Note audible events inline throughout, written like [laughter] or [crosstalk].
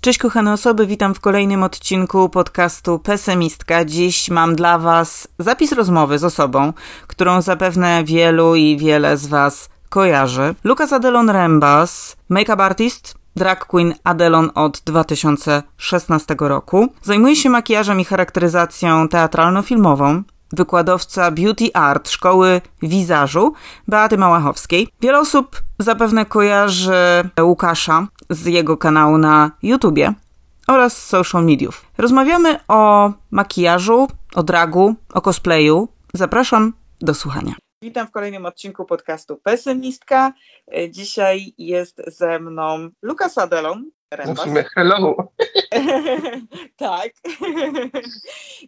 Cześć kochane osoby, witam w kolejnym odcinku podcastu Pesymistka. Dziś mam dla Was zapis rozmowy z osobą, którą zapewne wielu i wiele z Was kojarzy. Lucas Adelon Rembas, make-up artist, drag queen Adelon od 2016 roku. Zajmuje się makijażem i charakteryzacją teatralno-filmową wykładowca Beauty Art Szkoły Wizażu Beaty Małachowskiej. Wiele osób zapewne kojarzy Łukasza z jego kanału na YouTubie oraz social mediów. Rozmawiamy o makijażu, o dragu, o cosplayu. Zapraszam do słuchania. Witam w kolejnym odcinku podcastu Pesymistka. Dzisiaj jest ze mną Lukas Adelon, Musimy [laughs] hello. [laughs] tak.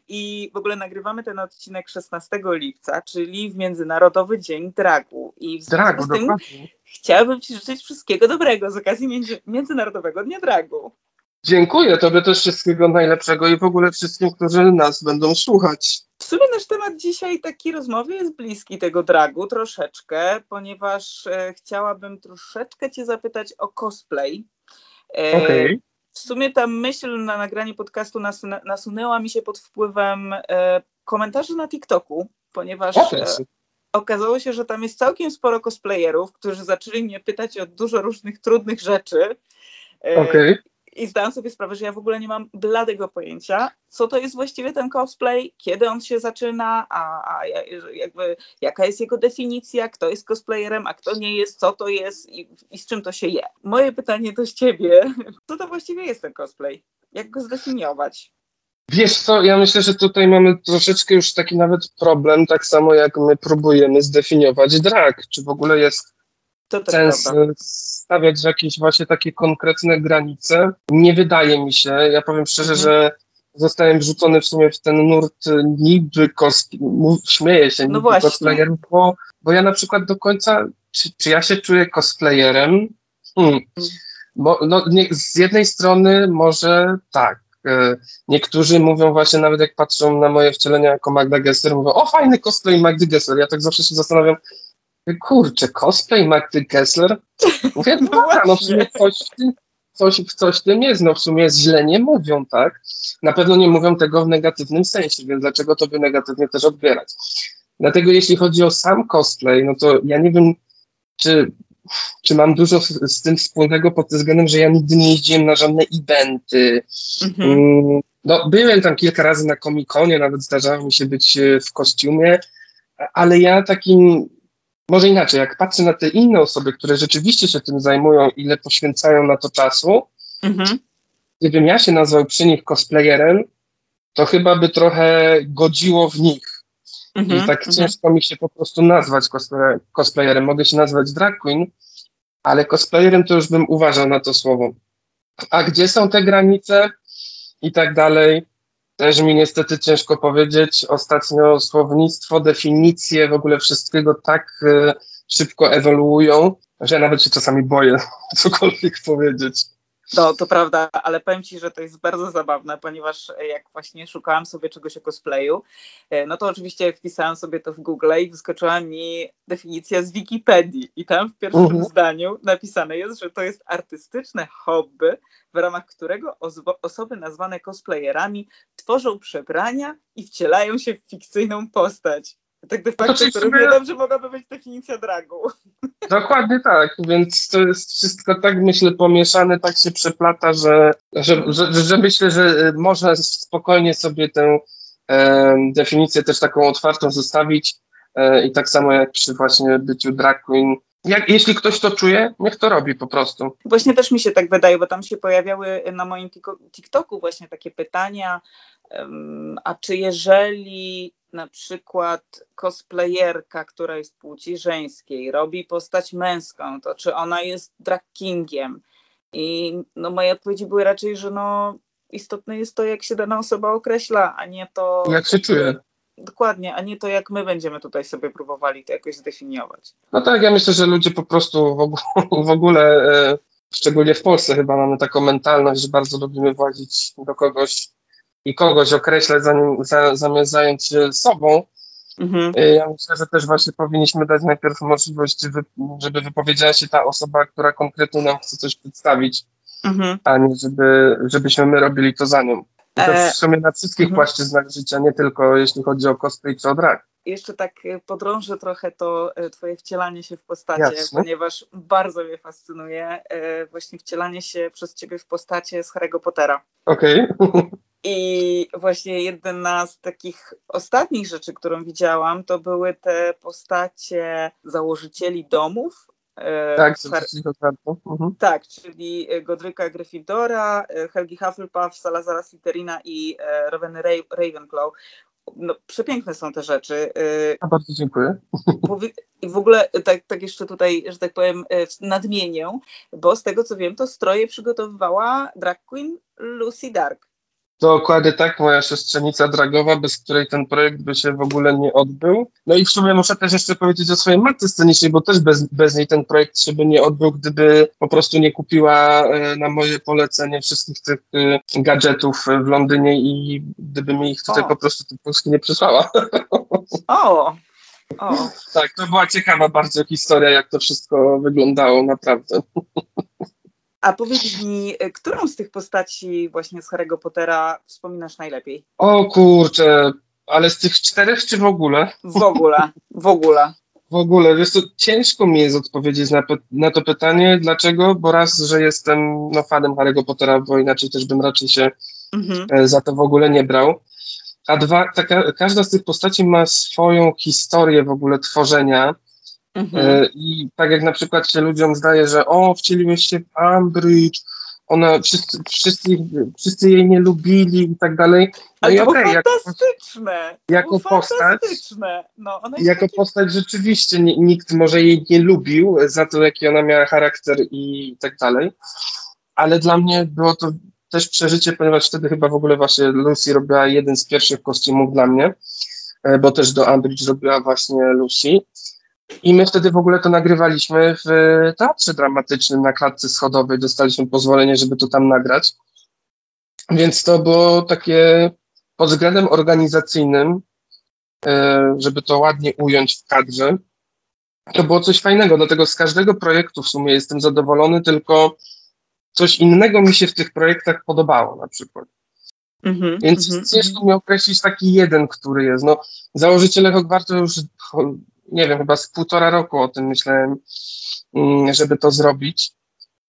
I w ogóle nagrywamy ten odcinek 16 lipca, czyli w Międzynarodowy Dzień Dragu. I w Dragu, tym dokładnie. chciałabym Ci życzyć wszystkiego dobrego z okazji Między Międzynarodowego Dnia Dragu. Dziękuję Tobie też wszystkiego najlepszego i w ogóle wszystkim, którzy nas będą słuchać. W sumie nasz temat dzisiaj taki rozmowy jest bliski tego dragu troszeczkę, ponieważ e, chciałabym troszeczkę Cię zapytać o cosplay. E, okay. W sumie ta myśl na nagranie podcastu nasunęła mi się pod wpływem e, komentarzy na TikToku, ponieważ e, okazało się, że tam jest całkiem sporo cosplayerów, którzy zaczęli mnie pytać o dużo różnych trudnych rzeczy. Okay i zdałam sobie sprawę, że ja w ogóle nie mam bladego pojęcia, co to jest właściwie ten cosplay, kiedy on się zaczyna, a, a jakby jaka jest jego definicja, kto jest cosplayerem, a kto nie jest, co to jest i, i z czym to się je. Moje pytanie do ciebie, [laughs] co to właściwie jest ten cosplay? Jak go zdefiniować? Wiesz co, ja myślę, że tutaj mamy troszeczkę już taki nawet problem, tak samo jak my próbujemy zdefiniować drag, czy w ogóle jest sens prawda. stawiać jakieś właśnie takie konkretne granice. Nie wydaje mi się, ja powiem szczerze, mhm. że zostałem wrzucony w sumie w ten nurt niby kos, śmieję się, no niby cosplayerów, bo, bo ja na przykład do końca, czy, czy ja się czuję cosplayerem? Hmm. Bo, no, nie, z jednej strony może tak, e, Niektórzy mówią właśnie, nawet jak patrzą na moje wcielenia jako Magda Gessler, mówią, o fajny cosplay Magdy Gessler. Ja tak zawsze się zastanawiam, kurczę, cosplay Magdy Kessler? Mówię, no dobra, no w sumie coś w, tym, coś, coś w tym jest, no w sumie źle nie mówią, tak? Na pewno nie mówią tego w negatywnym sensie, więc dlaczego to by negatywnie też odbierać? Dlatego jeśli chodzi o sam cosplay, no to ja nie wiem, czy, czy mam dużo z, z tym wspólnego pod tym względem, że ja nigdy nie jeździłem na żadne eventy. Mhm. Mm, no, byłem tam kilka razy na komikonie, nawet zdarzało mi się być e, w kostiumie, ale ja takim może inaczej, jak patrzę na te inne osoby, które rzeczywiście się tym zajmują, ile poświęcają na to czasu, mhm. gdybym ja się nazwał przy nich cosplayerem, to chyba by trochę godziło w nich. Mhm, I tak mhm. ciężko mi się po prostu nazwać cosplayerem. Mogę się nazwać drag queen, ale cosplayerem to już bym uważał na to słowo. A gdzie są te granice i tak dalej? Też mi niestety ciężko powiedzieć. Ostatnio słownictwo, definicje w ogóle wszystkiego tak y, szybko ewoluują, że nawet się czasami boję [laughs] cokolwiek powiedzieć. No, to prawda, ale powiem Ci, że to jest bardzo zabawne, ponieważ jak właśnie szukałam sobie czegoś o cosplayu, e, no to oczywiście wpisałam sobie to w Google i wyskoczyła mi definicja z Wikipedii i tam w pierwszym uh-huh. zdaniu napisane jest, że to jest artystyczne hobby, w ramach którego osoby nazwane cosplayerami tworzą przebrania i wcielają się w fikcyjną postać. Tak de facto, to równie dobrze mogłaby być definicja dragu. Dokładnie tak, więc to jest wszystko tak, myślę, pomieszane, tak się przeplata, że, że, że, że myślę, że można spokojnie sobie tę e, definicję też taką otwartą zostawić e, i tak samo jak przy właśnie byciu drag queen, jak, jeśli ktoś to czuje, niech to robi po prostu. Właśnie też mi się tak wydaje, bo tam się pojawiały na moim TikToku właśnie takie pytania, um, a czy jeżeli na przykład cosplayerka, która jest płci żeńskiej, robi postać męską, to czy ona jest drag kingiem? I no, moje odpowiedzi były raczej, że no, istotne jest to, jak się dana osoba określa, a nie to. Jak się czuje. Dokładnie, a nie to, jak my będziemy tutaj sobie próbowali to jakoś zdefiniować. No tak, ja myślę, że ludzie po prostu w ogóle, e, szczególnie w Polsce chyba mamy taką mentalność, że bardzo lubimy włazić do kogoś i kogoś określać, zanim, za, zamiast zająć się sobą. Mhm. Y, ja myślę, że też właśnie powinniśmy dać najpierw możliwość, żeby wypowiedziała się ta osoba, która konkretnie nam chce coś przedstawić. mhm. a nie żeby, żebyśmy my robili to za nią. I to e, w sumie na wszystkich mhm. płaszczyznach życia, nie tylko jeśli chodzi o cosplay czy o drag. Jeszcze tak e, podrążę trochę to e, twoje wcielanie się w postacie, Jasne. ponieważ bardzo mnie fascynuje właśnie wcielanie się przez ciebie w postacie z Harry'ego Pottera. Okej. Okay. [laughs] I właśnie jedna z takich ostatnich rzeczy, którą widziałam, to były te postacie założycieli domów. E, tak, mhm. tak, czyli Godryka Gryffindora, e, Helgi Hufflepuff, Salazara Slytherina i e, Roweny Ravenclaw. No, przepiękne są te rzeczy. A bardzo dziękuję. [laughs] I w ogóle tak, tak jeszcze tutaj, że tak powiem, nadmienię, bo z tego co wiem, to stroje przygotowywała drag queen Lucy Dark. Dokładnie tak, moja siostrzenica dragowa, bez której ten projekt by się w ogóle nie odbył. No i w sumie muszę też jeszcze powiedzieć o swojej matce scenicznej, bo też bez, bez niej ten projekt się by nie odbył, gdyby po prostu nie kupiła e, na moje polecenie wszystkich tych e, gadżetów w Londynie i gdyby mi ich tutaj o. po prostu do Polski nie przysłała. O! O. Tak, to była ciekawa bardzo historia, jak to wszystko wyglądało, naprawdę. A powiedz mi, e, którą z tych postaci właśnie z Harry'ego Pottera wspominasz najlepiej? O kurczę, ale z tych czterech czy w ogóle? W ogóle, w ogóle. W ogóle, wiesz to ciężko mi jest odpowiedzieć na, na to pytanie. Dlaczego? Bo raz, że jestem no, fanem Harry'ego Pottera, bo inaczej też bym raczej się mhm. E, za to w ogóle nie brał. A dwa, taka, każda z tych postaci ma swoją historię w ogóle tworzenia Mhm. E, I tak jak na przykład się ludziom zdaje, że o, wcieliłeś się w Ambridge, ona, wszyscy, wszyscy, wszyscy jej nie lubili i tak dalej. No Ale i okay, fantastyczne. Jako, postać, no, jako taki... postać rzeczywiście nikt może jej nie lubił za to, jaki ona miała charakter i tak dalej. Ale dla mnie było to też przeżycie, ponieważ wtedy chyba w ogóle właśnie Lucy robiła jeden z pierwszych kostiumów dla mnie, e, bo też do Ambridge robiła właśnie Lucy. I my wtedy w ogóle to nagrywaliśmy w teatrze dramatycznym na klatce schodowej. Dostaliśmy pozwolenie, żeby to tam nagrać. Więc to było takie pod względem organizacyjnym, e, żeby to ładnie ująć w kadrze, to było coś fajnego. Dlatego z każdego projektu w sumie jestem zadowolony, tylko coś innego mi się w tych projektach podobało na przykład. Mm -hmm, Więc mm -hmm. ciężko mi określić taki jeden, który jest. No, założyciele Hogwartu już nie wiem, chyba z półtora roku o tym myślałem, mm, żeby to zrobić,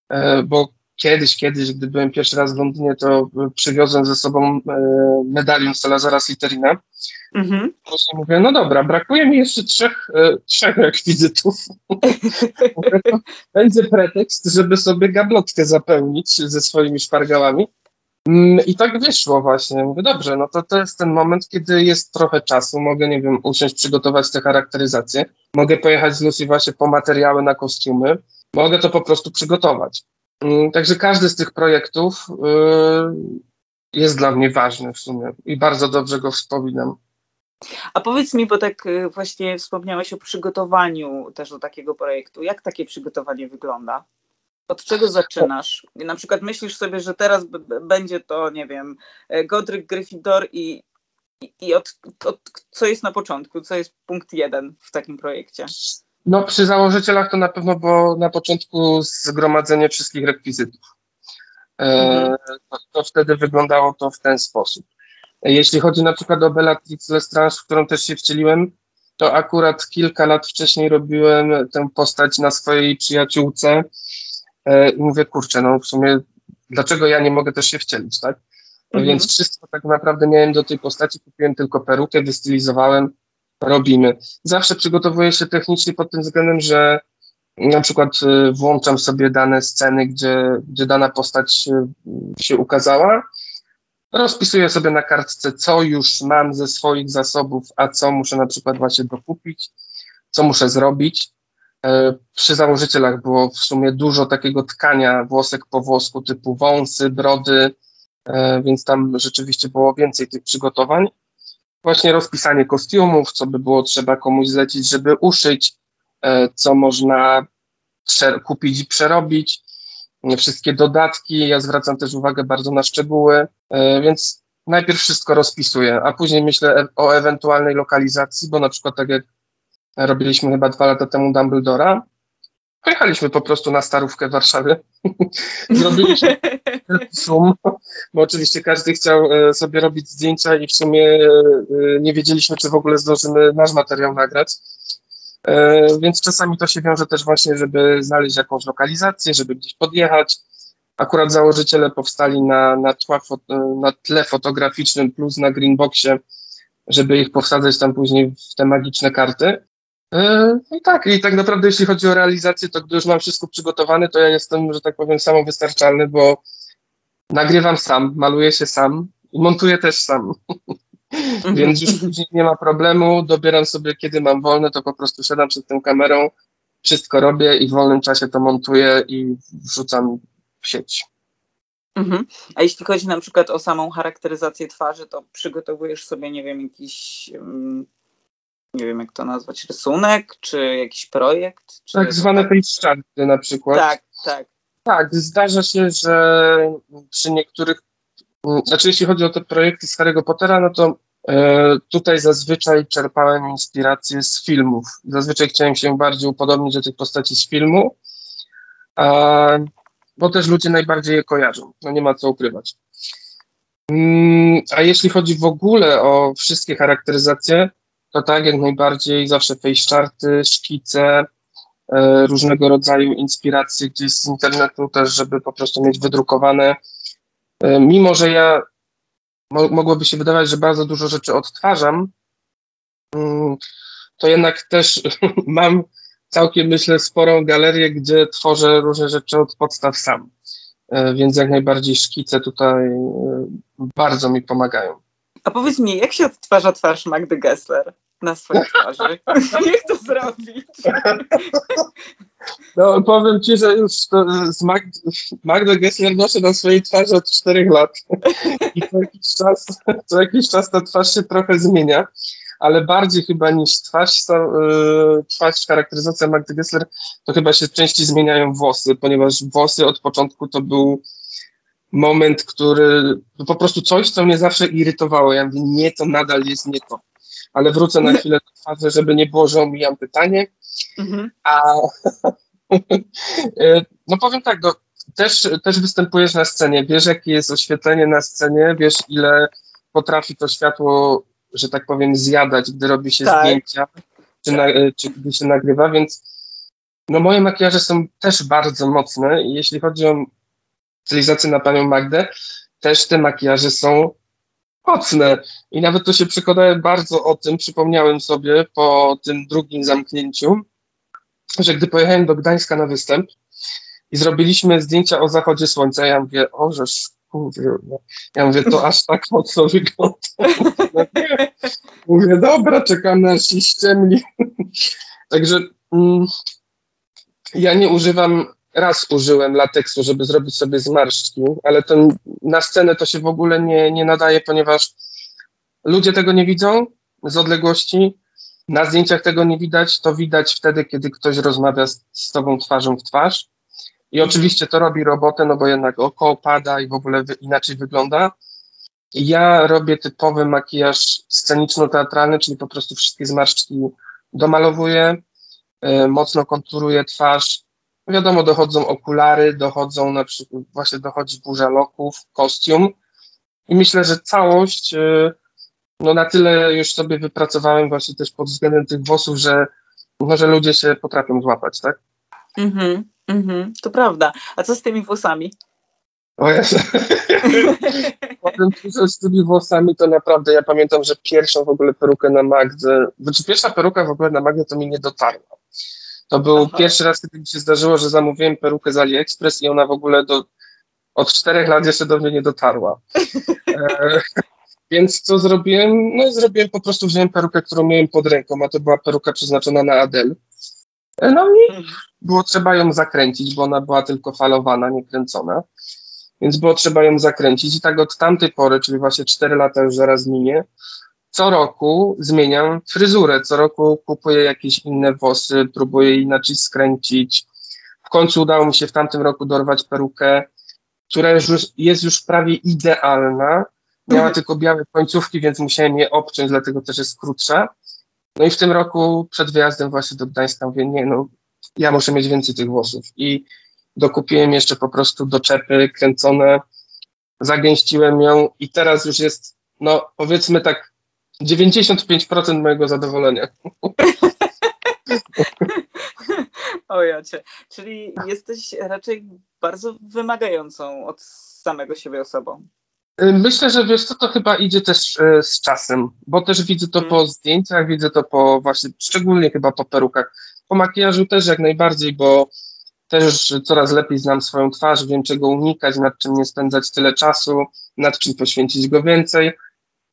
e, bo kiedyś, kiedyś, gdy byłem pierwszy raz w Londynie, to przywiozłem ze sobą e, medalion Salazara Slytherina. Mhm. Później mówię, no dobra, brakuje mi jeszcze trzech, e, trzech rekwizytów. [laughs] będzie pretekst, żeby sobie gablotkę zapełnić ze swoimi szpargałami. Mm, I tak wyszło właśnie. Mówię, dobrze, no to to jest ten moment, kiedy jest trochę czasu, mogę, nie wiem, usiąść, przygotować te charakteryzacje, mogę pojechać z Lucy właśnie po materiały na kostiumy, mogę to po prostu przygotować. Mm, także każdy z tych projektów yy, jest dla mnie ważny w sumie i bardzo dobrze go wspominam. A powiedz mi, bo tak y, właśnie wspomniałeś o przygotowaniu też do takiego projektu. Jak takie przygotowanie wygląda? Od czego zaczynasz? Na przykład myślisz sobie, że teraz będzie to, nie wiem, e, Godric Gryffindor i, i, i od, od, co jest na początku? Co jest punkt jeden w takim projekcie? No przy założycielach to na pewno było na początku zgromadzenie wszystkich rekwizytów. E, mhm. to, to, wtedy wyglądało to w ten sposób. Jeśli chodzi na przykład o Bellatrix Lestrange, w którą też się wcieliłem, to akurat kilka lat wcześniej robiłem tę postać na swojej przyjaciółce, i mówię, kurczę, no w sumie dlaczego ja nie mogę też się wcielić, tak? Mhm. Więc wszystko tak naprawdę miałem do tej postaci, kupiłem tylko perukę, wystylizowałem, robimy. Zawsze przygotowuję się technicznie pod tym względem, że na przykład e, włączam sobie dane sceny, gdzie, gdzie dana postać e, się ukazała, rozpisuję sobie na kartce, co już mam ze swoich zasobów, a co muszę na przykład właśnie dokupić, co muszę zrobić. E, przy założycielach było w sumie dużo takiego tkania włosek po włosku, typu wąsy, brody, e, więc tam rzeczywiście było więcej tych przygotowań. Właśnie rozpisanie kostiumów, co by było trzeba komuś zlecić, żeby uszyć, e, co można kupić i przerobić, wszystkie dodatki. Ja zwracam też uwagę bardzo na szczegóły, więc najpierw wszystko rozpisuję, a później myślę o ewentualnej lokalizacji, bo na przykład tak jak robiliśmy chyba dwa lata temu Dumbledora, pojechaliśmy po prostu na starówkę w Warszawie. [laughs] Zrobiliśmy szum, bo oczywiście każdy chciał e, sobie robić zdjęcia i w sumie e, nie wiedzieliśmy, czy w ogóle zdążymy nasz materiał nagrać. E, więc czasami to się wiąże też właśnie, żeby znaleźć jakąś lokalizację, żeby gdzieś podjechać. Akurat założyciele powstali na, na, tła, na tle fotograficznym plus na greenboxie, żeby ich powsadzać tam później w te magiczne karty. E, I tak, i tak naprawdę jeśli chodzi o realizację, to gdy już mam wszystko przygotowane, to ja jestem, że tak powiem, samowystarczalny, bo nagrywam sam, maluję się sam i montuję też sam. Mhm. Więc już później nie ma problemu, dobieram sobie kiedy mam wolne, to po prostu siadam przed tą kamerą, wszystko robię i w wolnym czasie to montuję i wrzucam w sieć. Mhm. A jeśli chodzi na przykład o samą charakteryzację twarzy, to przygotowujesz sobie, nie wiem, jakiś, mm, nie wiem jak to nazwać, rysunek, czy jakiś projekt? Czy... Tak zwane face charty na przykład. Tak, tak. Tak, zdarza się, że przy niektórych, znaczy jeśli chodzi o te projekty z Harry'ego Pottera, no to e, tutaj zazwyczaj czerpałem inspirację z filmów. Zazwyczaj chciałem się bardziej upodobnić do tych postaci z filmu. A bo też ludzie najbardziej je kojarzą. No nie ma co ukrywać. Mm, a jeśli chodzi w ogóle o wszystkie charakteryzacje, to tak jak najbardziej zawsze face charty, szkice, e, różnego rodzaju inspiracje gdzieś z internetu też, żeby po prostu mieć wydrukowane. E, mimo, że ja mogłoby się wydawać, że bardzo dużo rzeczy odtwarzam, mm, to jednak też [laughs] mam całkiem, myślę, sporą galerię, gdzie tworzę różne rzeczy od podstaw sam. E, więc jak najbardziej szkice tutaj bardzo mi pomagają. A powiedz mi, jak się odtwarza twarz Magdy Gessler na swojej twarzy? [laughs] jak to zrobić? No, powiem Ci, że już to z Mag Magdę Gessler noszę na swojej twarzy od czterech lat. I co jakiś, czas, co jakiś czas ta twarz się trochę zmienia ale bardziej chyba niż twarz, to, yy, twarz charakteryzacja Magdy Gessler, to chyba się częściej zmieniają włosy, ponieważ włosy od początku to był moment, który po prostu coś, co mnie zawsze irytowało. Ja mówię, nie, to nadal jest nie to. Ale wrócę na chwilę do twarzy, żeby nie było, że omijam pytanie. Mhm. A y, [laughs] no powiem tak, no, też, też występujesz na scenie, wiesz jakie jest oświetlenie na scenie, wiesz ile potrafi to światło że tak powiem, zjadać, gdy robi się tak. zdjęcia, czy, na, czy gdy się nagrywa, więc no moje makijaże są też bardzo mocne i jeśli chodzi o stylizację na panią Magdę, też te makijaże są mocne. I nawet to się przekonałem bardzo o tym, przypomniałem sobie po tym drugim zamknięciu, że gdy pojechałem do Gdańska na występ i zrobiliśmy zdjęcia o zachodzie słońca, ja mówię, o żeż kurwa. Ja mówię, to aż tak mocno [laughs] wygląda. Mówię, dobra, czekam na się ściemni. [laughs] Także mm, ja nie używam, raz użyłem lateksu, żeby zrobić sobie zmarszczki, ale to na scenę to się w ogóle nie, nie nadaje, ponieważ ludzie tego nie widzą z odległości, na zdjęciach tego nie widać, to widać wtedy, kiedy ktoś rozmawia z, z tobą twarzą w twarz. I oczywiście to robi robotę, no bo jednak oko opada i w ogóle wy, inaczej wygląda. Ja robię typowy makijaż sceniczno-teatralny, czyli po prostu wszystkie zmarszczki domalowuję, y, mocno konturuję twarz. Wiadomo, dochodzą okulary, dochodzą na przykład, właśnie dochodzi burza loków, kostium. I myślę, że całość, y, no na tyle już sobie wypracowałem właśnie też pod względem tych włosów, że, no, że ludzie się potrafią złapać, tak? Mhm. Mhm, to prawda. A co z tymi włosami? O Jezu. [laughs] Potem z tymi włosami to naprawdę, ja pamiętam, że pierwszą w ogóle perukę na Magdę, znaczy pierwsza peruka w ogóle na Magdę to mi nie dotarła. To był Aha. pierwszy raz, kiedy mi się zdarzyło, że zamówiłem perukę z AliExpress i ona w ogóle do, od czterech lat jeszcze do mnie nie dotarła. [laughs] E, więc co zrobiłem? No zrobiłem po prostu, wziąłem perukę, którą miałem pod ręką, a to była peruka przeznaczona na Adel. E, no i mhm było trzeba ją zakręcić, bo ona była tylko falowana, nie kręcona. Więc było trzeba ją zakręcić i tak od tamtej pory, czyli właśnie 4 lata już zaraz minie, co roku zmieniam fryzurę, co roku kupuję jakieś inne włosy, próbuję inaczej skręcić. W końcu udało mi się w tamtym roku dorwać perukę, która już jest już prawie idealna. Miała mhm. tylko białe końcówki, więc musiałem je obciąć, dlatego też jest krótsza. No i w tym roku przed wyjazdem właśnie do Gdańska mówię, nie no, ja muszę mieć więcej tych włosów. I dokupiłem jeszcze po prostu doczepy kręcone, zagęściłem ją i teraz już jest, no powiedzmy tak, 95% mojego zadowolenia. [laughs] o jacie. Czyli jesteś raczej bardzo wymagającą od samego siebie osobą. Y, myślę, że wiesz co, to chyba idzie też y, z czasem, bo też widzę to hmm. po zdjęciach, widzę to po właśnie, szczególnie chyba po perukach. Po makijażu też jak najbardziej, bo też coraz lepiej znam swoją twarz, wiem czego unikać, nad czym nie spędzać tyle czasu, nad czym poświęcić go więcej.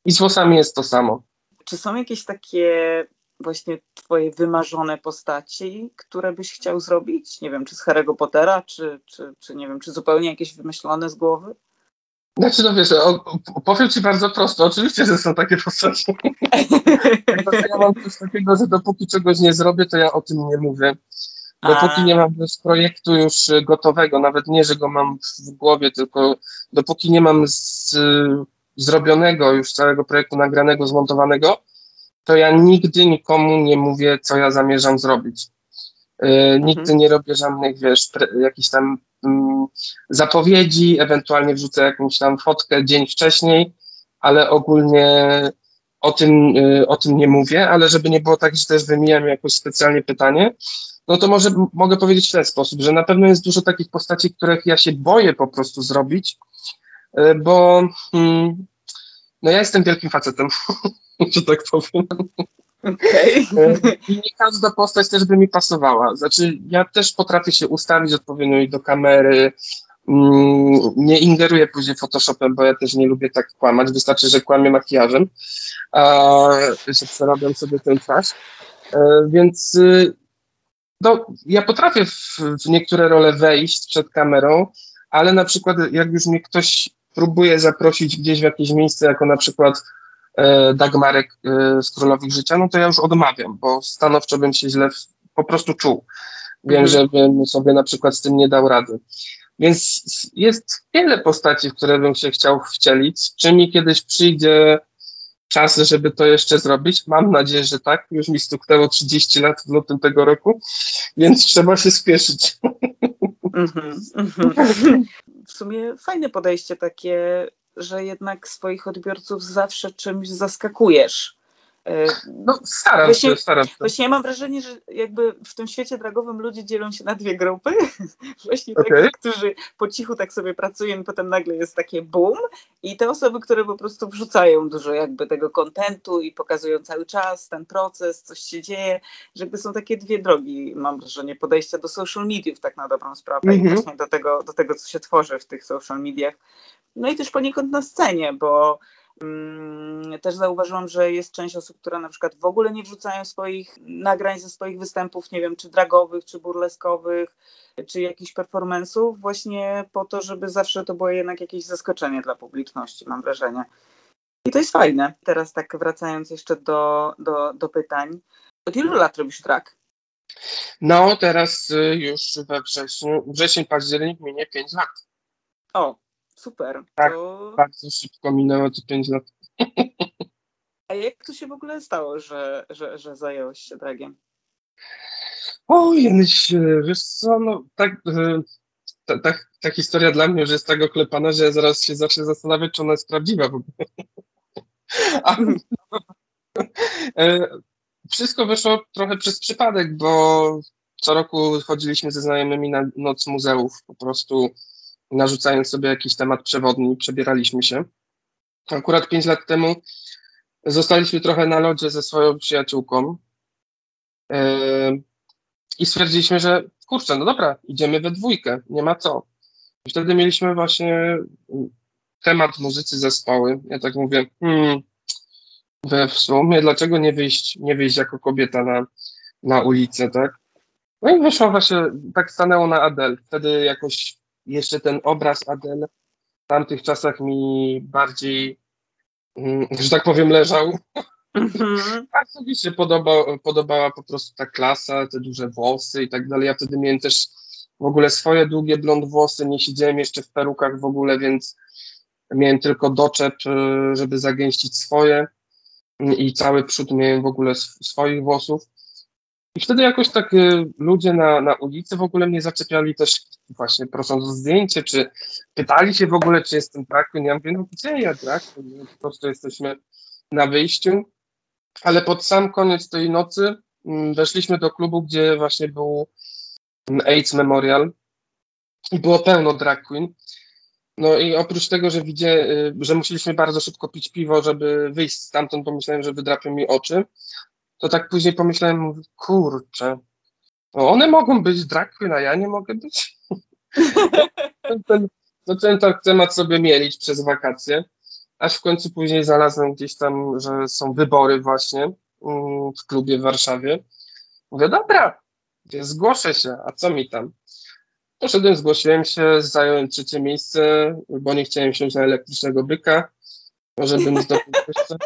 I z włosami jest to samo. Czy są jakieś takie właśnie twoje wymarzone postaci, które byś chciał zrobić? Nie wiem, czy z Harry'ego Pottera, czy, czy, czy nie wiem, czy zupełnie jakieś wymyślone z głowy? Znaczy, no wiesz, o, powiem ci bardzo prosto, oczywiście, że są takie postaci. [laughs] ja mam coś takiego, że dopóki czegoś nie zrobię, to ja o tym nie mówię. Dopóki A. nie mam z projektu już gotowego, nawet nie, że go mam w głowie, tylko dopóki nie mam z, zrobionego już całego projektu nagranego, zmontowanego, to ja nigdy nikomu nie mówię, co ja zamierzam zrobić. Yy, nigdy mhm. nie robię żadnych, wiesz, jakichś tam mm, zapowiedzi, ewentualnie wrzucę jakąś tam fotkę dzień wcześniej, ale ogólnie o tym, yy, o tym nie mówię, ale żeby nie było tak, że też wymijam jakoś specjalnie pytanie, no to może mogę powiedzieć w ten sposób, że na pewno jest dużo takich postaci, których ja się boję po prostu zrobić, yy, bo mm, no ja jestem wielkim facetem, [laughs] że tak powiem. Okay. I nie każda postać też by mi pasowała. Znaczy, ja też potrafię się ustawić odpowiednio do kamery. Mm, nie ingeruję później Photoshopem, bo ja też nie lubię tak kłamać. Wystarczy, że kłamię makijażem, a, że przerabiam sobie ten twarz. E, więc y, no, ja potrafię w, w niektóre role wejść przed kamerą, ale na przykład jak już mnie ktoś próbuje zaprosić gdzieś w jakieś miejsce, jako na przykład E, Dagmarek e, z Królowych Życia, no to ja już odmawiam, bo stanowczo bym się źle po prostu czuł. Wiem, mhm. że bym sobie na przykład z tym nie dał rady. Więc jest wiele postaci, w które bym się chciał wcielić. Czy mi kiedyś przyjdzie czas, żeby to jeszcze zrobić? Mam nadzieję, że tak. Już mi stuknęło 30 lat w lutym tego roku, więc trzeba się spieszyć. [laughs] Mm-hmm, mm-hmm. [laughs] W sumie fajne podejście takie że jednak swoich odbiorców zawsze czymś zaskakujesz. E, no, staram właśnie, się, staram się. Właśnie ja mam wrażenie, że jakby w tym świecie dragowym ludzie dzielą się na dwie grupy. [laughs] Właśnie okay. którzy po cichu tak sobie pracują i potem nagle jest takie boom i te osoby, które po prostu wrzucają dużo jakby tego kontentu i pokazują cały czas ten proces, coś się dzieje, że jakby są takie dwie drogi, mam wrażenie, podejścia do social mediów tak na dobrą sprawę mm -hmm. i mhm. właśnie do tego, do tego, co się tworzy w tych social mediach. No i też poniekąd na scenie, bo też zauważyłam, że jest część osób, które na przykład w ogóle nie wrzucają swoich nagrań ze swoich występów, nie wiem, czy dragowych, czy burleskowych, czy jakichś performance'ów, właśnie po to, żeby zawsze to było jednak jakieś zaskoczenie dla publiczności, mam wrażenie. I to jest fajne. Teraz tak wracając jeszcze do, do, do pytań. Od ilu lat robisz drag? No, teraz y, już we wrześniu, wrzesień, październik minie 5 lat. O, Super. Tak, to... bardzo szybko minęło to 5 lat. A jak to się w ogóle stało, że, że, że zająłeś się dragiem? O, Janusz, wiesz co, no tak, e, ta, ta, ta, historia dla mnie już jest tak oklepana, że ja zaraz się zacznę zastanawiać, czy ona jest prawdziwa w ogóle. [laughs] A, e, wszystko wyszło trochę przez przypadek, bo co roku chodziliśmy ze znajomymi na noc muzeów, po prostu narzucając sobie jakiś temat przewodni, przebieraliśmy się. Akurat pięć lat temu zostaliśmy trochę na lodzie ze swoją przyjaciółką yy, i stwierdziliśmy, że kurczę, no dobra, idziemy we dwójkę, nie ma co. I wtedy mieliśmy właśnie temat muzycy zespoły. Ja tak mówię, hmm, we w sumie, dlaczego nie wyjść, nie wyjść jako kobieta na, na ulicę, tak? No i wyszło właśnie, tak stanęło na Adel. Wtedy jakoś jeszcze ten obraz Adele w tamtych czasach mi bardziej, mm, że tak powiem, leżał. Mm-hmm. [laughs] Bardzo mi się podoba, podobała po prostu ta klasa, te duże włosy i tak dalej. Ja wtedy miałem też w ogóle swoje długie blond włosy, nie siedziałem jeszcze w perukach w ogóle, więc miałem tylko doczep, y, żeby zagęścić swoje i cały przód miałem w ogóle swoich włosów. I wtedy jakoś tak y, ludzie na, na ulicy w ogóle mnie zaczepiali też właśnie prosząc o zdjęcie, czy pytali się w ogóle, czy jestem queen. Ja mówię, no gdzie ja drag queen? Po prostu jesteśmy na wyjściu. Ale pod sam koniec tej nocy mm, weszliśmy do klubu, gdzie właśnie był AIDS Memorial i było pełno drag queen. No i oprócz tego, że widzę, y, że musieliśmy bardzo szybko pić piwo, żeby wyjść stamtąd, pomyślałem, że wydrapią mi oczy, to tak później pomyślałem, kurczę, one mogą być drag queen, a ja nie mogę być. [laughs] ten, zacząłem tak temat sobie mielić przez wakacje, aż w końcu później znalazłem gdzieś tam, że są wybory właśnie mm, w klubie w Warszawie. Mówię, dobra, zgłoszę się, a co mi tam? Poszedłem, zgłosiłem się, zająłem trzecie miejsce, bo nie chciałem wsiąść na elektrycznego byka, może bym zdobył [laughs] jeszcze.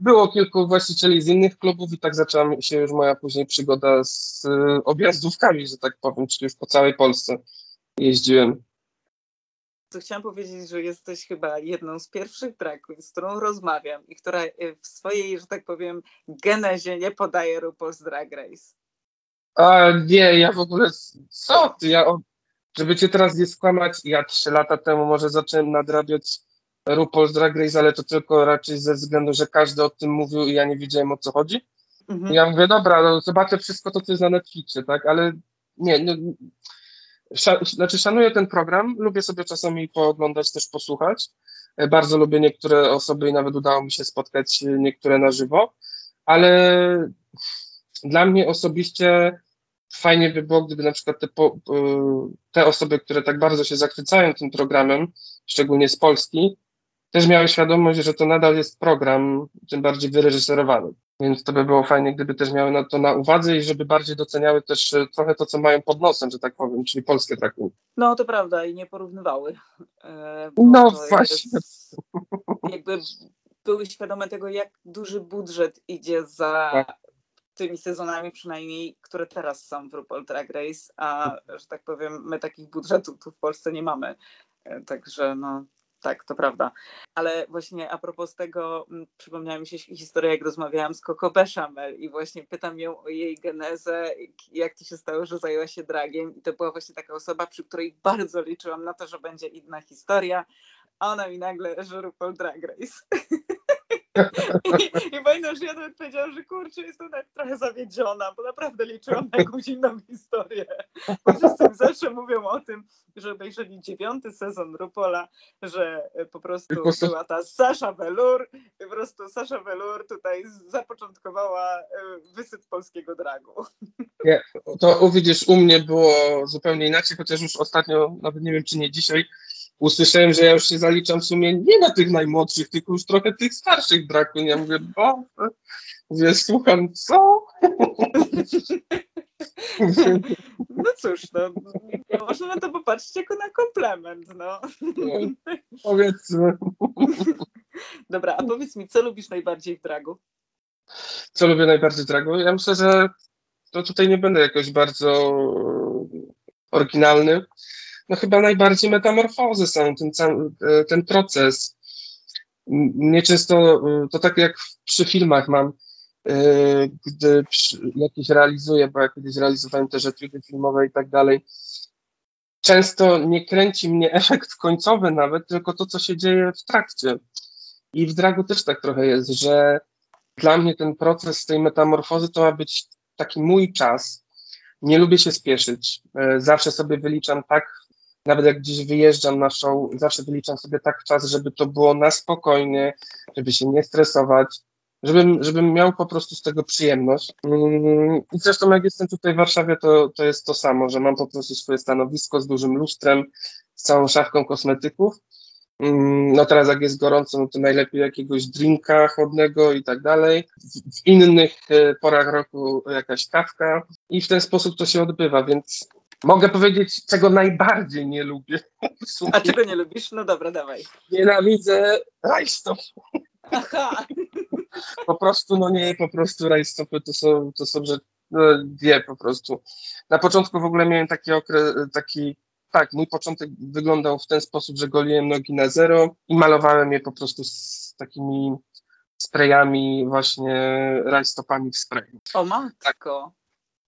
Było kilku właścicieli z innych klubów i tak zaczęła się już moja później przygoda z y, objazdówkami, że tak powiem, czyli już po całej Polsce jeździłem. To chciałam powiedzieć, że jesteś chyba jedną z pierwszych drag z którą rozmawiam i która y, w swojej, że tak powiem, genezie nie podaje RuPaul's Drag Race. A nie, ja w ogóle, co ty, ja, żeby cię teraz nie skłamać, ja trzy lata temu może zacząłem nadrabiać RuPaul's Drag Race, ale to tylko raczej ze względu, że każdy o tym mówił i ja nie wiedziałem o co chodzi. Mhm. Ja mówię, dobra, no, zobaczę wszystko to, co jest na Netflixie, tak, ale nie, no, znaczy szanuję ten program, lubię sobie czasami pooglądać, też posłuchać. E, bardzo lubię niektóre osoby i nawet udało mi się spotkać niektóre na żywo, ale dla mnie osobiście fajnie by było, gdyby na przykład te, po, te osoby, które tak bardzo się zachwycają tym programem, szczególnie z Polski, też miały świadomość, że to nadal jest program, tym bardziej wyreżyserowany. Więc to by było fajnie, gdyby też miały na to na uwadze i żeby bardziej doceniały też e, trochę to, co mają pod nosem, że tak powiem, czyli polskie traku. No to prawda i nie porównywały. E, no właśnie. Jest, [laughs] jakby były świadome tego, jak duży budżet idzie za tak tymi sezonami przynajmniej, które teraz są w RuPaul Drag Race, a że tak powiem, my takich budżetów tu w Polsce nie mamy. E, także no tak, to prawda. Ale właśnie a propos tego, przypomniała mi się historia, jak rozmawiałam z Coco Bechamel i właśnie pytam ją o jej genezę, jak to się stało, że zajęła się dragiem i to była właśnie taka osoba, przy której bardzo liczyłam na to, że będzie inna historia, a ona mi nagle, że RuPaul Drag Race. [laughs] I, pamiętam, że ja nawet powiedziałam, że kurczę, jestem nawet trochę zawiedziona, bo naprawdę liczyłam na jakąś inną historię. Wszyscy zawsze mówią o tym, że obejrzeli dziewiąty sezon Rupola, że po prostu była ta Sasza Velur i po prostu Sasza Velur tutaj zapoczątkowała e, wysyp polskiego dragu. Nie, to widzisz, u mnie było zupełnie inaczej, chociaż już ostatnio, nawet nie wiem czy nie dzisiaj, usłyszałem, że ja już się zaliczam w sumie nie na tych najmłodszych, tylko już trochę tych starszych braku. Ja mówię, bo mówię, słucham, co? No cóż, no, można na to popatrzeć jako na komplement, no. no powiedzmy. Dobra, a powiedz mi, co lubisz najbardziej w dragu? Co lubię najbardziej w dragu? Ja myślę, że to tutaj nie będę jakoś bardzo oryginalny no chyba najbardziej metamorfozy są, ten, e, ten proces. Mnie często, e, to tak jak przy filmach mam, e, gdy jakieś realizuję, bo ja kiedyś realizowałem też etudy filmowe i tak dalej, często nie kręci mnie [laughs] efekt końcowy nawet, tylko to, co się dzieje w trakcie. I w dragu też tak trochę jest, że dla mnie ten proces tej metamorfozy to ma być taki mój czas. Nie lubię się spieszyć. Zawsze sobie wyliczam tak nawet jak gdzieś wyjeżdżam na show, zawsze wyliczam sobie tak czas, żeby to było na spokojnie, żeby się nie stresować, żebym, żebym miał po prostu z tego przyjemność. Mm, I zresztą jak jestem tutaj w Warszawie, to, to jest to samo, że mam po prostu swoje stanowisko z dużym lustrem, z całą szafką kosmetyków. Mm, no teraz jak jest gorąco, no to najlepiej jakiegoś drinka chłodnego i tak dalej. W innych e, porach roku jakaś kawka i w ten sposób to się odbywa, więc Mogę powiedzieć, czego najbardziej nie lubię. A czego nie lubisz? No dobra, dawaj. Nienawidzę rajstop. Aha. Po prostu, no nie, po prostu rajstopy to są, to są rzeczy, no, nie, po prostu. Na początku w ogóle miałem taki okres, taki, tak, mój początek wyglądał w ten sposób, że goliłem nogi na zero i malowałem je po prostu z takimi sprayami, właśnie rajstopami w sprayu. O matko.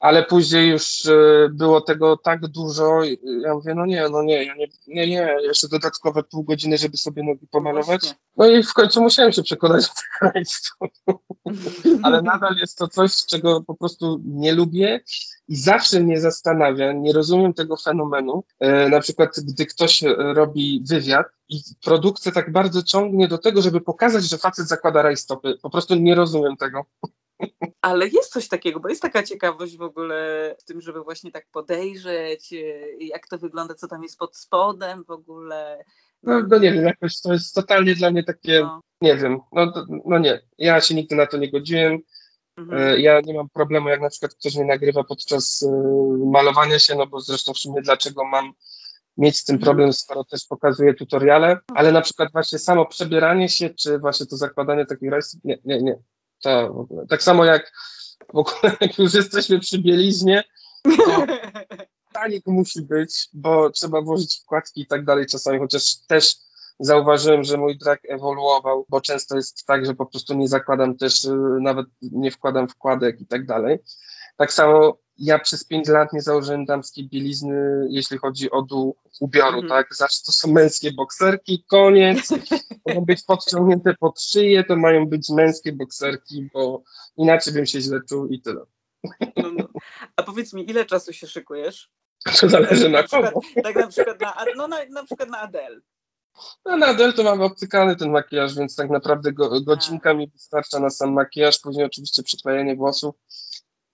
Ale później już e, było tego tak dużo, ja mówię, no nie, no nie, ja nie, nie, nie, jeszcze dodatkowe pół godziny, żeby sobie nogi pomalować. No i w końcu musiałem się przekonać do tego rajstopu. Ale nadal jest to coś, czego po prostu nie lubię i zawsze mnie zastanawia, nie rozumiem tego fenomenu. E, na przykład, gdy ktoś robi wywiad i produkcja tak bardzo ciągnie do tego, żeby pokazać, że facet zakłada rajstopy. Po prostu nie rozumiem tego. Ale jest coś takiego, bo jest taka ciekawość w ogóle w tym, żeby właśnie tak podejrzeć, e, jak to wygląda, co tam jest pod spodem w ogóle. No, no nie wiem, jakoś to jest totalnie dla mnie takie, No. nie wiem, no, no nie, ja się nigdy na to nie godziłem. Mhm. E, Ja nie mam problemu, jak na przykład ktoś mnie nagrywa podczas e, malowania się, no bo zresztą w sumie dlaczego mam mieć z tym Mhm. problem, skoro też pokazuję tutoriale, ale na przykład właśnie samo przebieranie się, czy właśnie to zakładanie takich rajstów, nie, nie, nie. Ogóle. Tak samo jak w ogóle [laughs] jak już jesteśmy przy bieliźnie, to [laughs] tanik musi być, bo trzeba włożyć wkładki i tak dalej czasami, chociaż też zauważyłem, że mój drag ewoluował, bo często jest tak, że po prostu nie zakładam też, y, nawet nie wkładam wkładek i tak dalej. Tak samo ja przez 5 lat nie założyłem damskiej bielizny, jeśli chodzi o dół ubioru, Mhm. tak? Zawsze to są męskie bokserki, koniec. Mogą być podciągnięte pod szyję, to mają być męskie bokserki, bo inaczej bym się źle czuł i tyle. No, no. A powiedz mi, ile czasu się szykujesz? To zależy na przykład, kogo. tak na przykład na, no, na, na przykład na Adele. No na Adele to mamy obcykany ten makijaż, więc tak naprawdę go, godzinka mi wystarcza na sam makijaż, później oczywiście przyklejenie włosów,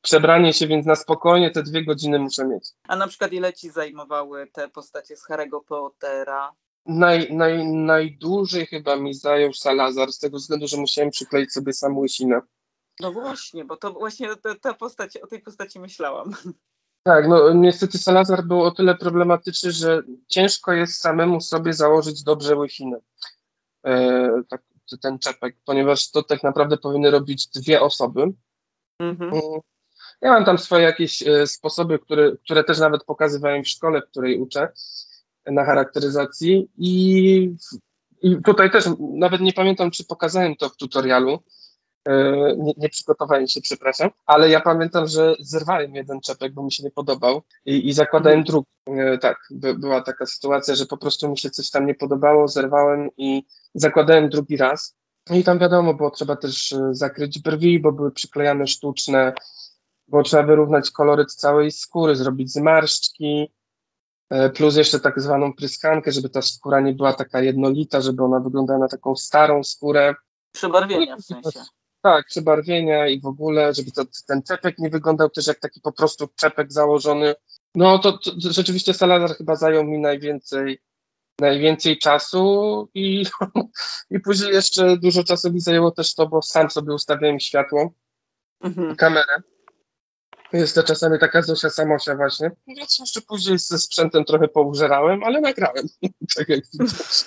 przebranie się, więc na spokojnie te dwie godziny muszę mieć. A na przykład ile ci zajmowały te postacie z Harry'ego Pottera? Naj, naj, najdłużej chyba mi zajął Salazar, z tego względu, że musiałem przykleić sobie sam łysinę. No właśnie, bo to właśnie ta, ta postać, o tej postaci myślałam. Tak, no niestety Salazar był o tyle problematyczny, że ciężko jest samemu sobie założyć dobrze łysinę. E, tak, ten czepek, ponieważ to tak naprawdę powinny robić dwie osoby. Mhm. Ja mam tam swoje jakieś e, sposoby, które, które też nawet pokazywałem w szkole, w której uczę na charakteryzacji i, i tutaj też nawet nie pamiętam, czy pokazałem to w tutorialu, E, nie, nie przygotowałem się, przepraszam, ale ja pamiętam, że zerwałem jeden czepek, bo mi się nie podobał i, i zakładałem drugi. E, Tak, by, była taka sytuacja, że po prostu mi się coś tam nie podobało, zerwałem i zakładałem drugi raz. No I tam wiadomo, było trzeba też e, zakryć brwi, bo były przyklejane sztuczne, bo trzeba wyrównać koloryt całej skóry, zrobić zmarszczki, e, plus jeszcze tak zwaną pryskankę, żeby ta skóra nie była taka jednolita, żeby ona wyglądała na taką starą skórę. Przebarwienia w sensie. Tak, przebarwienia i w ogóle, żeby to, ten czepek nie wyglądał też jak taki po prostu czepek założony. No to, to, to rzeczywiście Salazar chyba zajął mi najwięcej, najwięcej czasu i, [laughs] i później jeszcze dużo czasu mi zajęło też to, bo sam sobie ustawiałem światło, Mhm. kamerę. Jest to czasami taka Zosia Samosia właśnie. Więc jeszcze później ze sprzętem trochę poużerałem, ale nagrałem. [laughs] tak jak widzisz.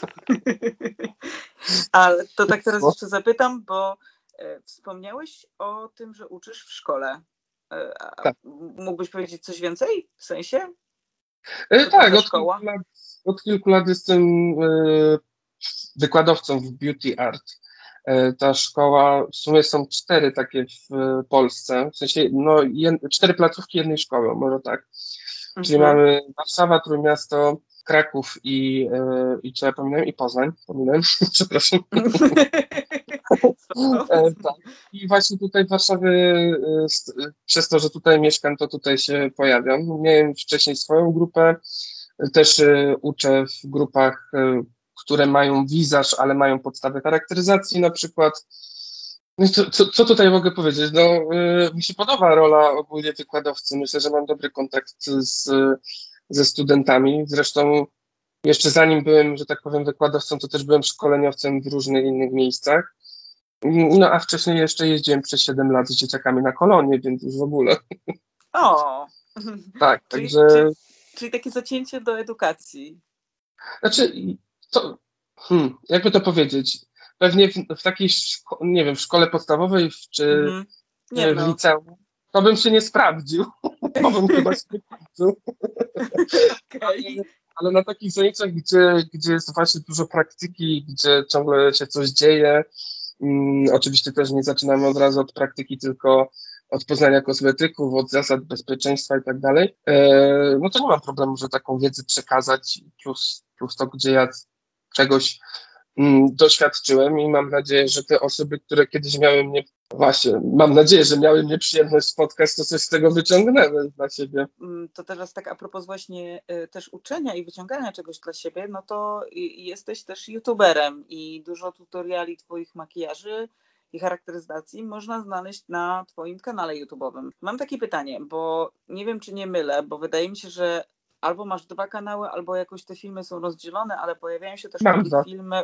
Ale to tak teraz jeszcze zapytam, bo e, wspomniałeś o tym, że uczysz w szkole. E, Tak. Mógłbyś powiedzieć coś więcej w sensie? E, tak, ta od kilku, lat, od kilku lat jestem e, wykładowcą w Beauty Art. E, ta szkoła, w sumie są cztery takie w Polsce, w sensie no, jed, cztery placówki jednej szkoły, może tak. Czyli Mhm. mamy Warszawa, Trójmiasto, Kraków i, e, i co ja pominąłem? I Poznań, pominąłem, [laughs] przepraszam. E, tak. I właśnie tutaj w Warszawie, e, przez to, że tutaj mieszkam, to tutaj się pojawiam. Miałem wcześniej swoją grupę, też uczę w grupach, które mają wizaż, ale mają podstawy charakteryzacji na przykład. No co, co, co tutaj mogę powiedzieć? No, e, mi się podoba rola ogólnie wykładowcy. Myślę, że mam dobry kontakt z, ze studentami. Zresztą jeszcze zanim byłem, że tak powiem, wykładowcą, to też byłem szkoleniowcem w różnych innych miejscach. No a wcześniej jeszcze jeździłem przez 7 lat z dzieciakami na kolonie, więc już w ogóle. O! Tak, Czyli, także. czyli, czyli takie zacięcie do edukacji. Znaczy, to. Hmm, jakby to powiedzieć? Pewnie w, w takiej, nie wiem, w szkole podstawowej w- czy Mhm. Nie w no, liceum, to bym się nie sprawdził. [laughs] To bym chyba się nie sprawdził. [laughs] okej. Ale na takich zajęciach, gdzie, gdzie jest właśnie dużo praktyki, gdzie ciągle się coś dzieje, Mm, oczywiście też nie zaczynamy od razu od praktyki, tylko od poznania kosmetyków, od zasad bezpieczeństwa i tak dalej, e, no to nie mam problemu, że taką wiedzę przekazać, plus, plus to, gdzie ja czegoś mm, doświadczyłem i mam nadzieję, że te osoby, które kiedyś miały mnie, właśnie, mam nadzieję, że miały mnie przyjemność spotkać, to coś z tego wyciągnęły dla siebie. Mm, to teraz tak a propos właśnie y, też uczenia i wyciągania czegoś dla siebie, no to jesteś też youtuberem i dużo tutoriali twoich makijaży i charakteryzacji można znaleźć na Twoim kanale YouTube'owym. Mam takie pytanie, bo nie wiem, czy nie mylę, bo wydaje mi się, że albo masz dwa kanały, albo jakoś te filmy są rozdzielone, ale pojawiają się też Mam takie dwa. filmy.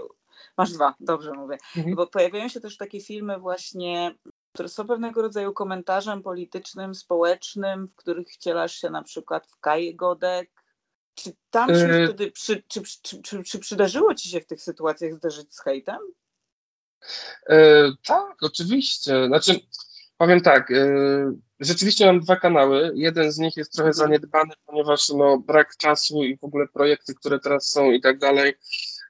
Masz dwa, dobrze mówię. Mhm. Bo pojawiają się też takie filmy właśnie, które są pewnego rodzaju komentarzem politycznym, społecznym, w których wcielasz się na przykład w Kaję Godek. Czy tam się Yy. wtedy, przy, czy, czy, czy, czy przydarzyło ci się w tych sytuacjach zderzyć z hejtem? E, tak, oczywiście. Znaczy, powiem tak, e, rzeczywiście mam dwa kanały. Jeden z nich jest trochę zaniedbany, ponieważ no, brak czasu i w ogóle projekty, które teraz są i tak dalej,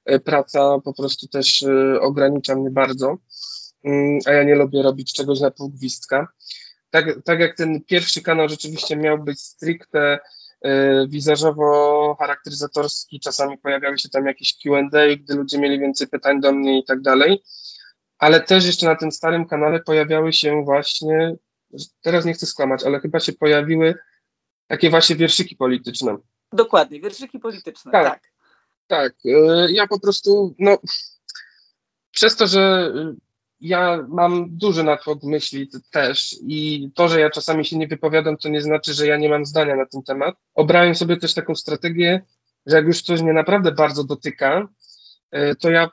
e, praca po prostu też e, ogranicza mnie bardzo, Mm, a ja nie lubię robić czegoś na pół gwizdka. Tak, tak jak ten pierwszy kanał rzeczywiście miał być stricte wizażowo-charakteryzatorski, czasami pojawiały się tam jakieś Q&A, gdy ludzie mieli więcej pytań do mnie i tak dalej ale też jeszcze na tym starym kanale pojawiały się właśnie, teraz nie chcę skłamać, ale chyba się pojawiły takie właśnie wierszyki polityczne. Dokładnie, wierszyki polityczne, Tak. tak. Tak, e, ja po prostu, no, przez to, że e, ja mam duży natłok myśli też i to, że ja czasami się nie wypowiadam, to nie znaczy, że ja nie mam zdania na ten temat. Obrałem sobie też taką strategię, że jak już coś mnie naprawdę bardzo dotyka, e, to ja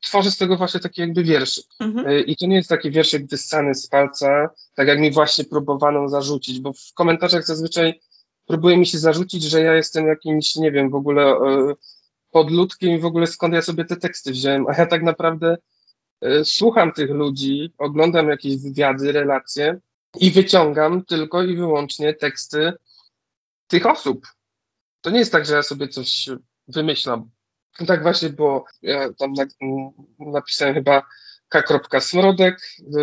tworzę z tego właśnie taki jakby wierszyk. Mhm. Y, I to nie jest taki wierszyk wyssany z palca, tak jak mi właśnie próbowano zarzucić, bo w komentarzach zazwyczaj próbuje mi się zarzucić, że ja jestem jakimś, nie wiem, w ogóle y, podludkiem i w ogóle skąd ja sobie te teksty wziąłem, a ja tak naprawdę y, słucham tych ludzi, oglądam jakieś wywiady, relacje i wyciągam tylko i wyłącznie teksty tych osób. To nie jest tak, że ja sobie coś wymyślam. Tak właśnie było. Ja tam na, napisałem chyba K. Smrodek,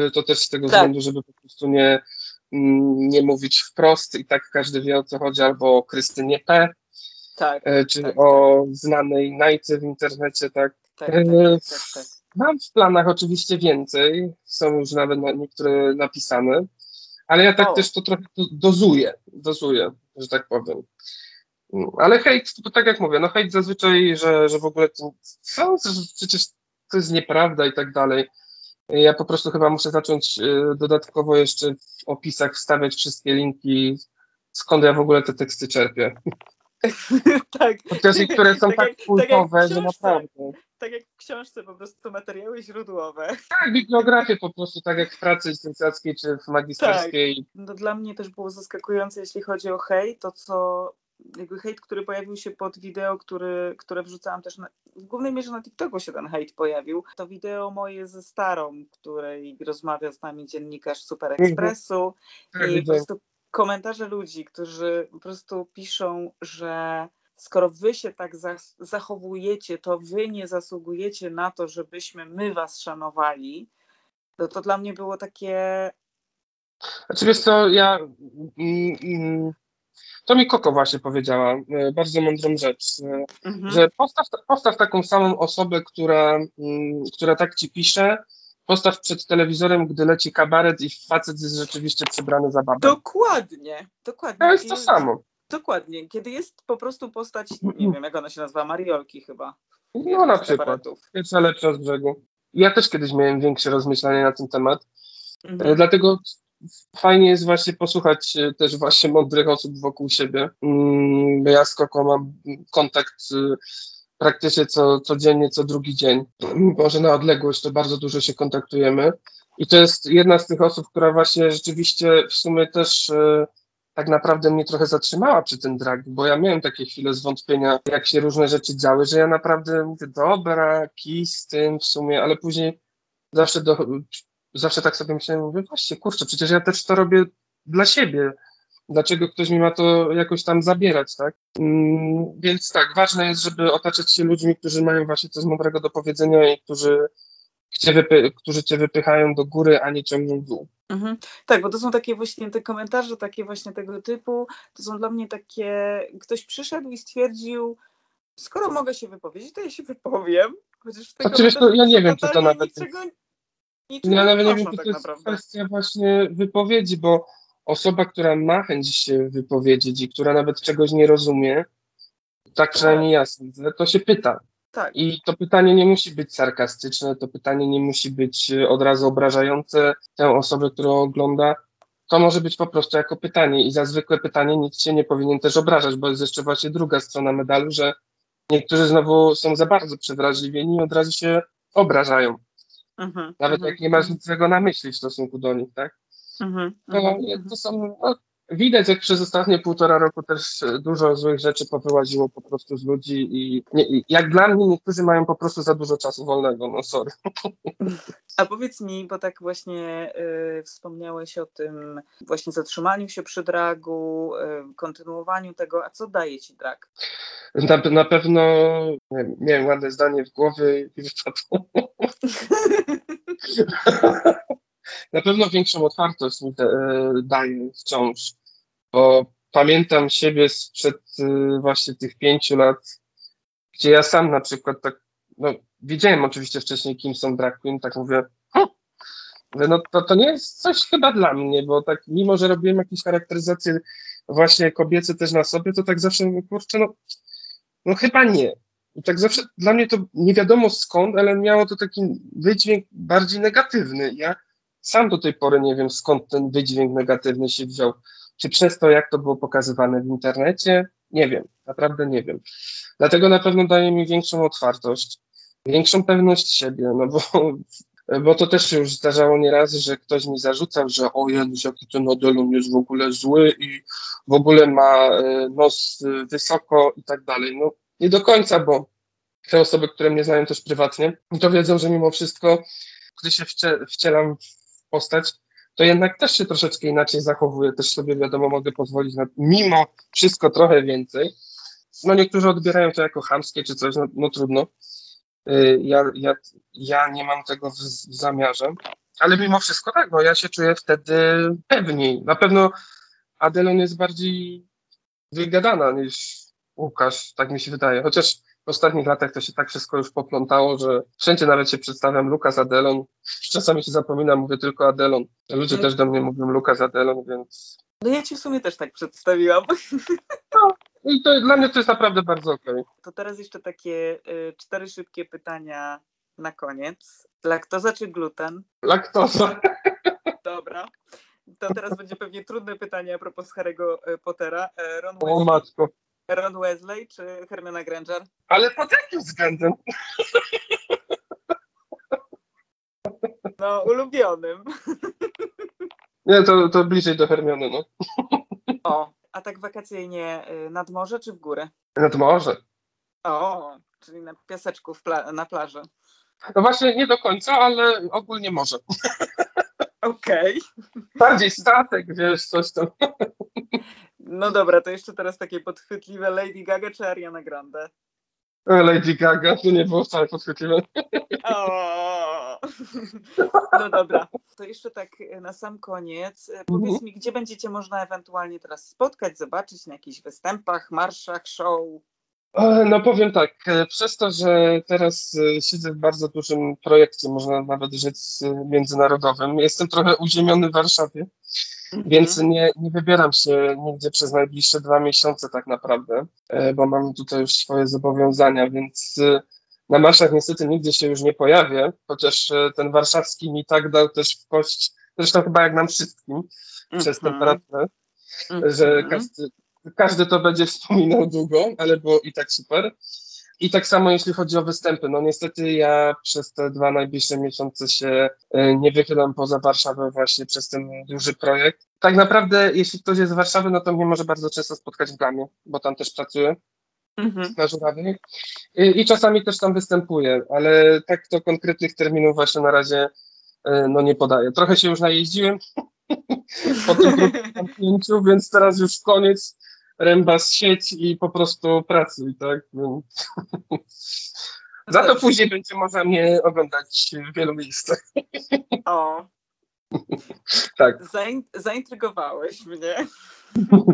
y, to też z tego Tak. względu, żeby po prostu nie, m, nie mówić wprost i tak każdy wie o co chodzi, albo o Krystynie P., Tak, e, czy tak, o znanej Najce w internecie, tak. tak, E, tak, tak, tak. Mam w planach oczywiście więcej, są już nawet na, niektóre napisane, ale ja tak O. też to trochę do- dozuję, dozuję, że tak powiem. Ale hejt, to tak jak mówię, no hejt zazwyczaj, że, że w ogóle to, co, przecież to jest nieprawda i tak dalej. Ja po prostu chyba muszę zacząć y, dodatkowo jeszcze w opisach wstawiać wszystkie linki, skąd ja w ogóle te teksty czerpię. [laughs] tak. Chociaż niektóre są Tak tak, jak- tak kultowe, że naprawdę. Tak jak w książce, po prostu materiały źródłowe. Tak, bibliografię po prostu, tak jak w pracy licencjackiej czy w magisterskiej. No, dla mnie też było zaskakujące, jeśli chodzi o hejt, to co jakby hejt, który pojawił się pod wideo, który, które wrzucałam też na, w głównej mierze na TikToku się ten hejt pojawił. To wideo moje ze starą, której rozmawia z nami dziennikarz Super Expressu Tak, i po prostu komentarze ludzi, którzy po prostu piszą, że skoro wy się tak za- zachowujecie, to wy nie zasługujecie na to, żebyśmy my was szanowali. To, to dla mnie było takie Znaczy wiesz co, ja... Mm, mm, to mi Koko właśnie powiedziała, e, bardzo mądrą rzecz, e, Mhm. że postaw, postaw taką samą osobę, która, mm, która tak ci pisze, postaw przed telewizorem, gdy leci kabaret i facet jest rzeczywiście przebrany za babę. Dokładnie, dokładnie. To jest to samo. Dokładnie. Kiedy jest po prostu postać, nie wiem jak ona się nazywa, Mariolki chyba. No na przykład. kabaretów. Pierwsza lepsza z brzegu. Ja też kiedyś miałem większe rozmyślanie na ten temat, Mhm. E, Dlatego fajnie jest właśnie posłuchać e, też właśnie mądrych osób wokół siebie. Mm, Ja z Koko mam kontakt e, praktycznie co, codziennie, co drugi dzień. Może na odległość to bardzo dużo się kontaktujemy. I to jest jedna z tych osób, która właśnie rzeczywiście w sumie też e, tak naprawdę mnie trochę zatrzymała przy tym drag, bo ja miałem takie chwile zwątpienia, jak się różne rzeczy działy, że ja naprawdę mówię, dobra, kij z tym w sumie, ale później zawsze do, zawsze tak sobie myślałem, mówię, właśnie, kurczę, przecież ja też to robię dla siebie. Dlaczego ktoś mi ma to jakoś tam zabierać, tak? Mm, więc tak, ważne jest, żeby otaczać się ludźmi, którzy mają właśnie coś mądrego do powiedzenia i którzy, którzy cię wypychają do góry, a nie ciągną w dół. Mhm. Tak, bo to są takie właśnie te komentarze, takie właśnie tego typu, to są dla mnie takie, ktoś przyszedł i stwierdził, skoro mogę się wypowiedzieć, to ja się wypowiem. Chociaż w tego wiesz, to ja nie wiem, czy to nawet... Niczego, ja nawet nie wiem, czy tak to jest naprawdę. kwestia właśnie wypowiedzi, bo osoba, która ma chęć się wypowiedzieć i która nawet czegoś nie rozumie, tak przynajmniej ja sądzę, to się pyta. Tak. I to pytanie nie musi być sarkastyczne, to pytanie nie musi być e, od razu obrażające tę osobę, którą ogląda. To może być po prostu jako pytanie i za zwykłe pytanie nikt się nie powinien też obrażać, bo jest jeszcze właśnie druga strona medalu, że niektórzy znowu są za bardzo przewrażliwieni i od razu się obrażają. Mhm, Nawet mhm. jak nie masz nic złego na myśli w stosunku do nich, tak? Mhm, to, mhm. to są no, Widać, jak przez ostatnie półtora roku też dużo złych rzeczy powyłaziło po prostu z ludzi i nie, jak dla mnie niektórzy mają po prostu za dużo czasu wolnego, no sorry. A powiedz mi, bo tak właśnie y, wspomniałeś o tym właśnie zatrzymaniu się przy dragu, y, kontynuowaniu tego, a co daje ci drag? Na, na pewno nie, miałem ładne zdanie w głowie i wypadło. [laughs] na pewno większą otwartość mi e, daje wciąż, bo pamiętam siebie sprzed e, właśnie tych pięciu lat, gdzie ja sam na przykład tak, no wiedziałem oczywiście wcześniej, kim są drag queen, tak mówię, hm, no to, to nie jest coś chyba dla mnie, bo tak mimo, że robiłem jakieś charakteryzacje właśnie kobiece też na sobie, to tak zawsze mówię, kurczę, no, no chyba nie. I tak zawsze dla mnie to nie wiadomo skąd, ale miało to taki wydźwięk bardziej negatywny. Ja sam do tej pory nie wiem, skąd ten wydźwięk negatywny się wziął. Czy przez to, jak to było pokazywane w internecie? Nie wiem, naprawdę nie wiem. Dlatego na pewno daje mi większą otwartość, większą pewność siebie, no bo, [laughs] bo to też się już zdarzało nieraz, że ktoś mi zarzucał, że o Janusz, jaki ten Odelon jest w ogóle zły i w ogóle ma e, nos e, wysoko i tak dalej. No nie do końca, bo te osoby, które mnie znają też prywatnie, to wiedzą, że mimo wszystko, gdy się wcielam postać, to jednak też się troszeczkę inaczej zachowuje, też sobie wiadomo mogę pozwolić na mimo wszystko trochę więcej. No niektórzy odbierają to jako chamskie czy coś, no, no trudno. Y, ja, ja, ja nie mam tego w, zamiarze, ale mimo wszystko tak, no ja się czuję wtedy pewniej. Na pewno Adelon jest bardziej wygadana niż Łukasz, tak mi się wydaje. Chociaż w ostatnich latach to się tak wszystko już poplątało, że wszędzie nawet się przedstawiam Lukas Adelon. Czasami się zapominam, mówię tylko Adelon. Ludzie no. też do mnie mówią Lukas Adelon, więc... No ja ci w sumie też tak przedstawiłam. No, i to dla mnie to jest naprawdę bardzo okej. Okay. To teraz jeszcze takie y, cztery szybkie pytania na koniec. Laktoza czy gluten? Laktoza. Dobra. To teraz będzie pewnie trudne pytanie a propos Harry'ego y, Pottera. E, Ron o matko. Ron Wesley czy Hermiona Granger? Ale pod jakim względem? No, ulubionym. Nie, to, to bliżej do Hermiony, no. O, a tak wakacyjnie y, nad morze czy w górę? Nad morze. O, czyli na piaseczku pla na plaży. No właśnie nie do końca, ale ogólnie może. Okej. Okay. Bardziej statek, wiesz, coś tam. No dobra, to jeszcze teraz takie podchwytliwe Lady Gaga czy Ariana Grande? E, Lady Gaga, to nie było wcale podchwytliwe. O! No dobra, to jeszcze tak na sam koniec. E, powiedz mhm. mi, gdzie będziecie można ewentualnie teraz spotkać, zobaczyć na jakichś występach, marszach, show? E, no powiem tak, przez to, że teraz siedzę w bardzo dużym projekcie, można nawet rzec międzynarodowym, jestem trochę uziemiony w Warszawie. Mhm. Więc nie, nie wybieram się nigdzie przez najbliższe dwa miesiące tak naprawdę, e, bo mam tutaj już swoje zobowiązania, więc e, na marszach niestety nigdzie się już nie pojawię, chociaż e, ten warszawski mi tak dał też w kość, zresztą chyba jak nam wszystkim przez mhm. pracę, że mhm. każdy, każdy to będzie wspominał [laughs] długo, ale było i tak super. I tak samo jeśli chodzi o występy. No niestety ja przez te dwa najbliższe miesiące się e, nie wychylam poza Warszawę właśnie przez ten duży projekt. Tak naprawdę, jeśli ktoś jest z Warszawy, no to mnie może bardzo często spotkać w Gamie, bo tam też pracuję mhm. na żurawie. I, I, czasami też tam występuję, ale tak to konkretnych terminów właśnie na razie e, no nie podaję. Trochę się już najeździłem [laughs] po tym [laughs] zamknięciu, więc teraz już koniec ręba z sieć i po prostu pracuj, tak? [laughs] Za to później będzie można mnie oglądać w wielu miejscach. O. [laughs] Tak. Zain zaintrygowałeś mnie. [laughs]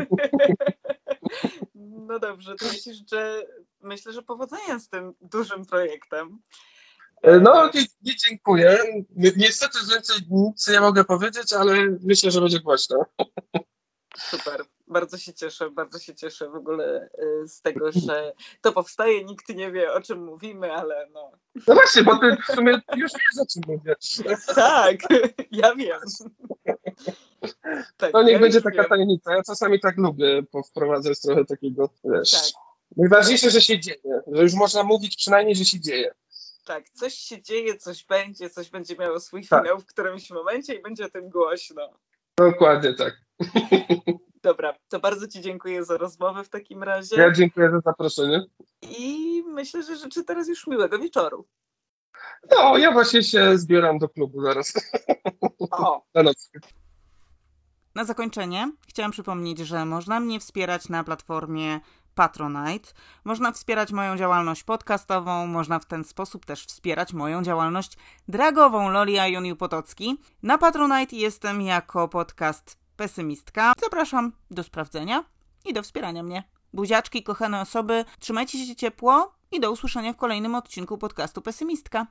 No dobrze, to myślisz, że myślę, że powodzenia z tym dużym projektem. E, no, nie, nie dziękuję. Ni- Niestety więcej nic nie mogę powiedzieć, ale myślę, że będzie głośno. Super, bardzo się cieszę, bardzo się cieszę w ogóle y, z tego, że to powstaje, nikt nie wie o czym mówimy, ale no. No właśnie, bo ty w sumie już wiesz o czym mówię. Tak, [laughs] ja wiem. Tak, No niech ja będzie taka wiem. tajemnica. Ja czasami tak lubię po- wprowadzać trochę takiego, wiesz. Tak. Najważniejsze, że się dzieje. Że już można mówić przynajmniej, że się dzieje. Tak, coś się dzieje, coś będzie, coś będzie miało swój Tak. finał w którymś momencie i będzie o tym głośno. Dokładnie tak. [laughs] Dobra, to bardzo Ci dziękuję za rozmowę w takim razie Ja dziękuję za zaproszenie. i myślę, że życzę teraz już miłego wieczoru. No, ja właśnie się zbieram do klubu zaraz. O, [laughs] Na noc. Na zakończenie chciałam przypomnieć, że można mnie wspierać na platformie Patronite. Można wspierać moją działalność podcastową, można w ten sposób też wspierać moją działalność dragową Lolia Joniu Potocki. Na Patronite jestem jako podcast Pesymistka. Zapraszam do sprawdzenia i do wspierania mnie. Buziaczki, kochane osoby, trzymajcie się ciepło i do usłyszenia w kolejnym odcinku podcastu Pesymistka.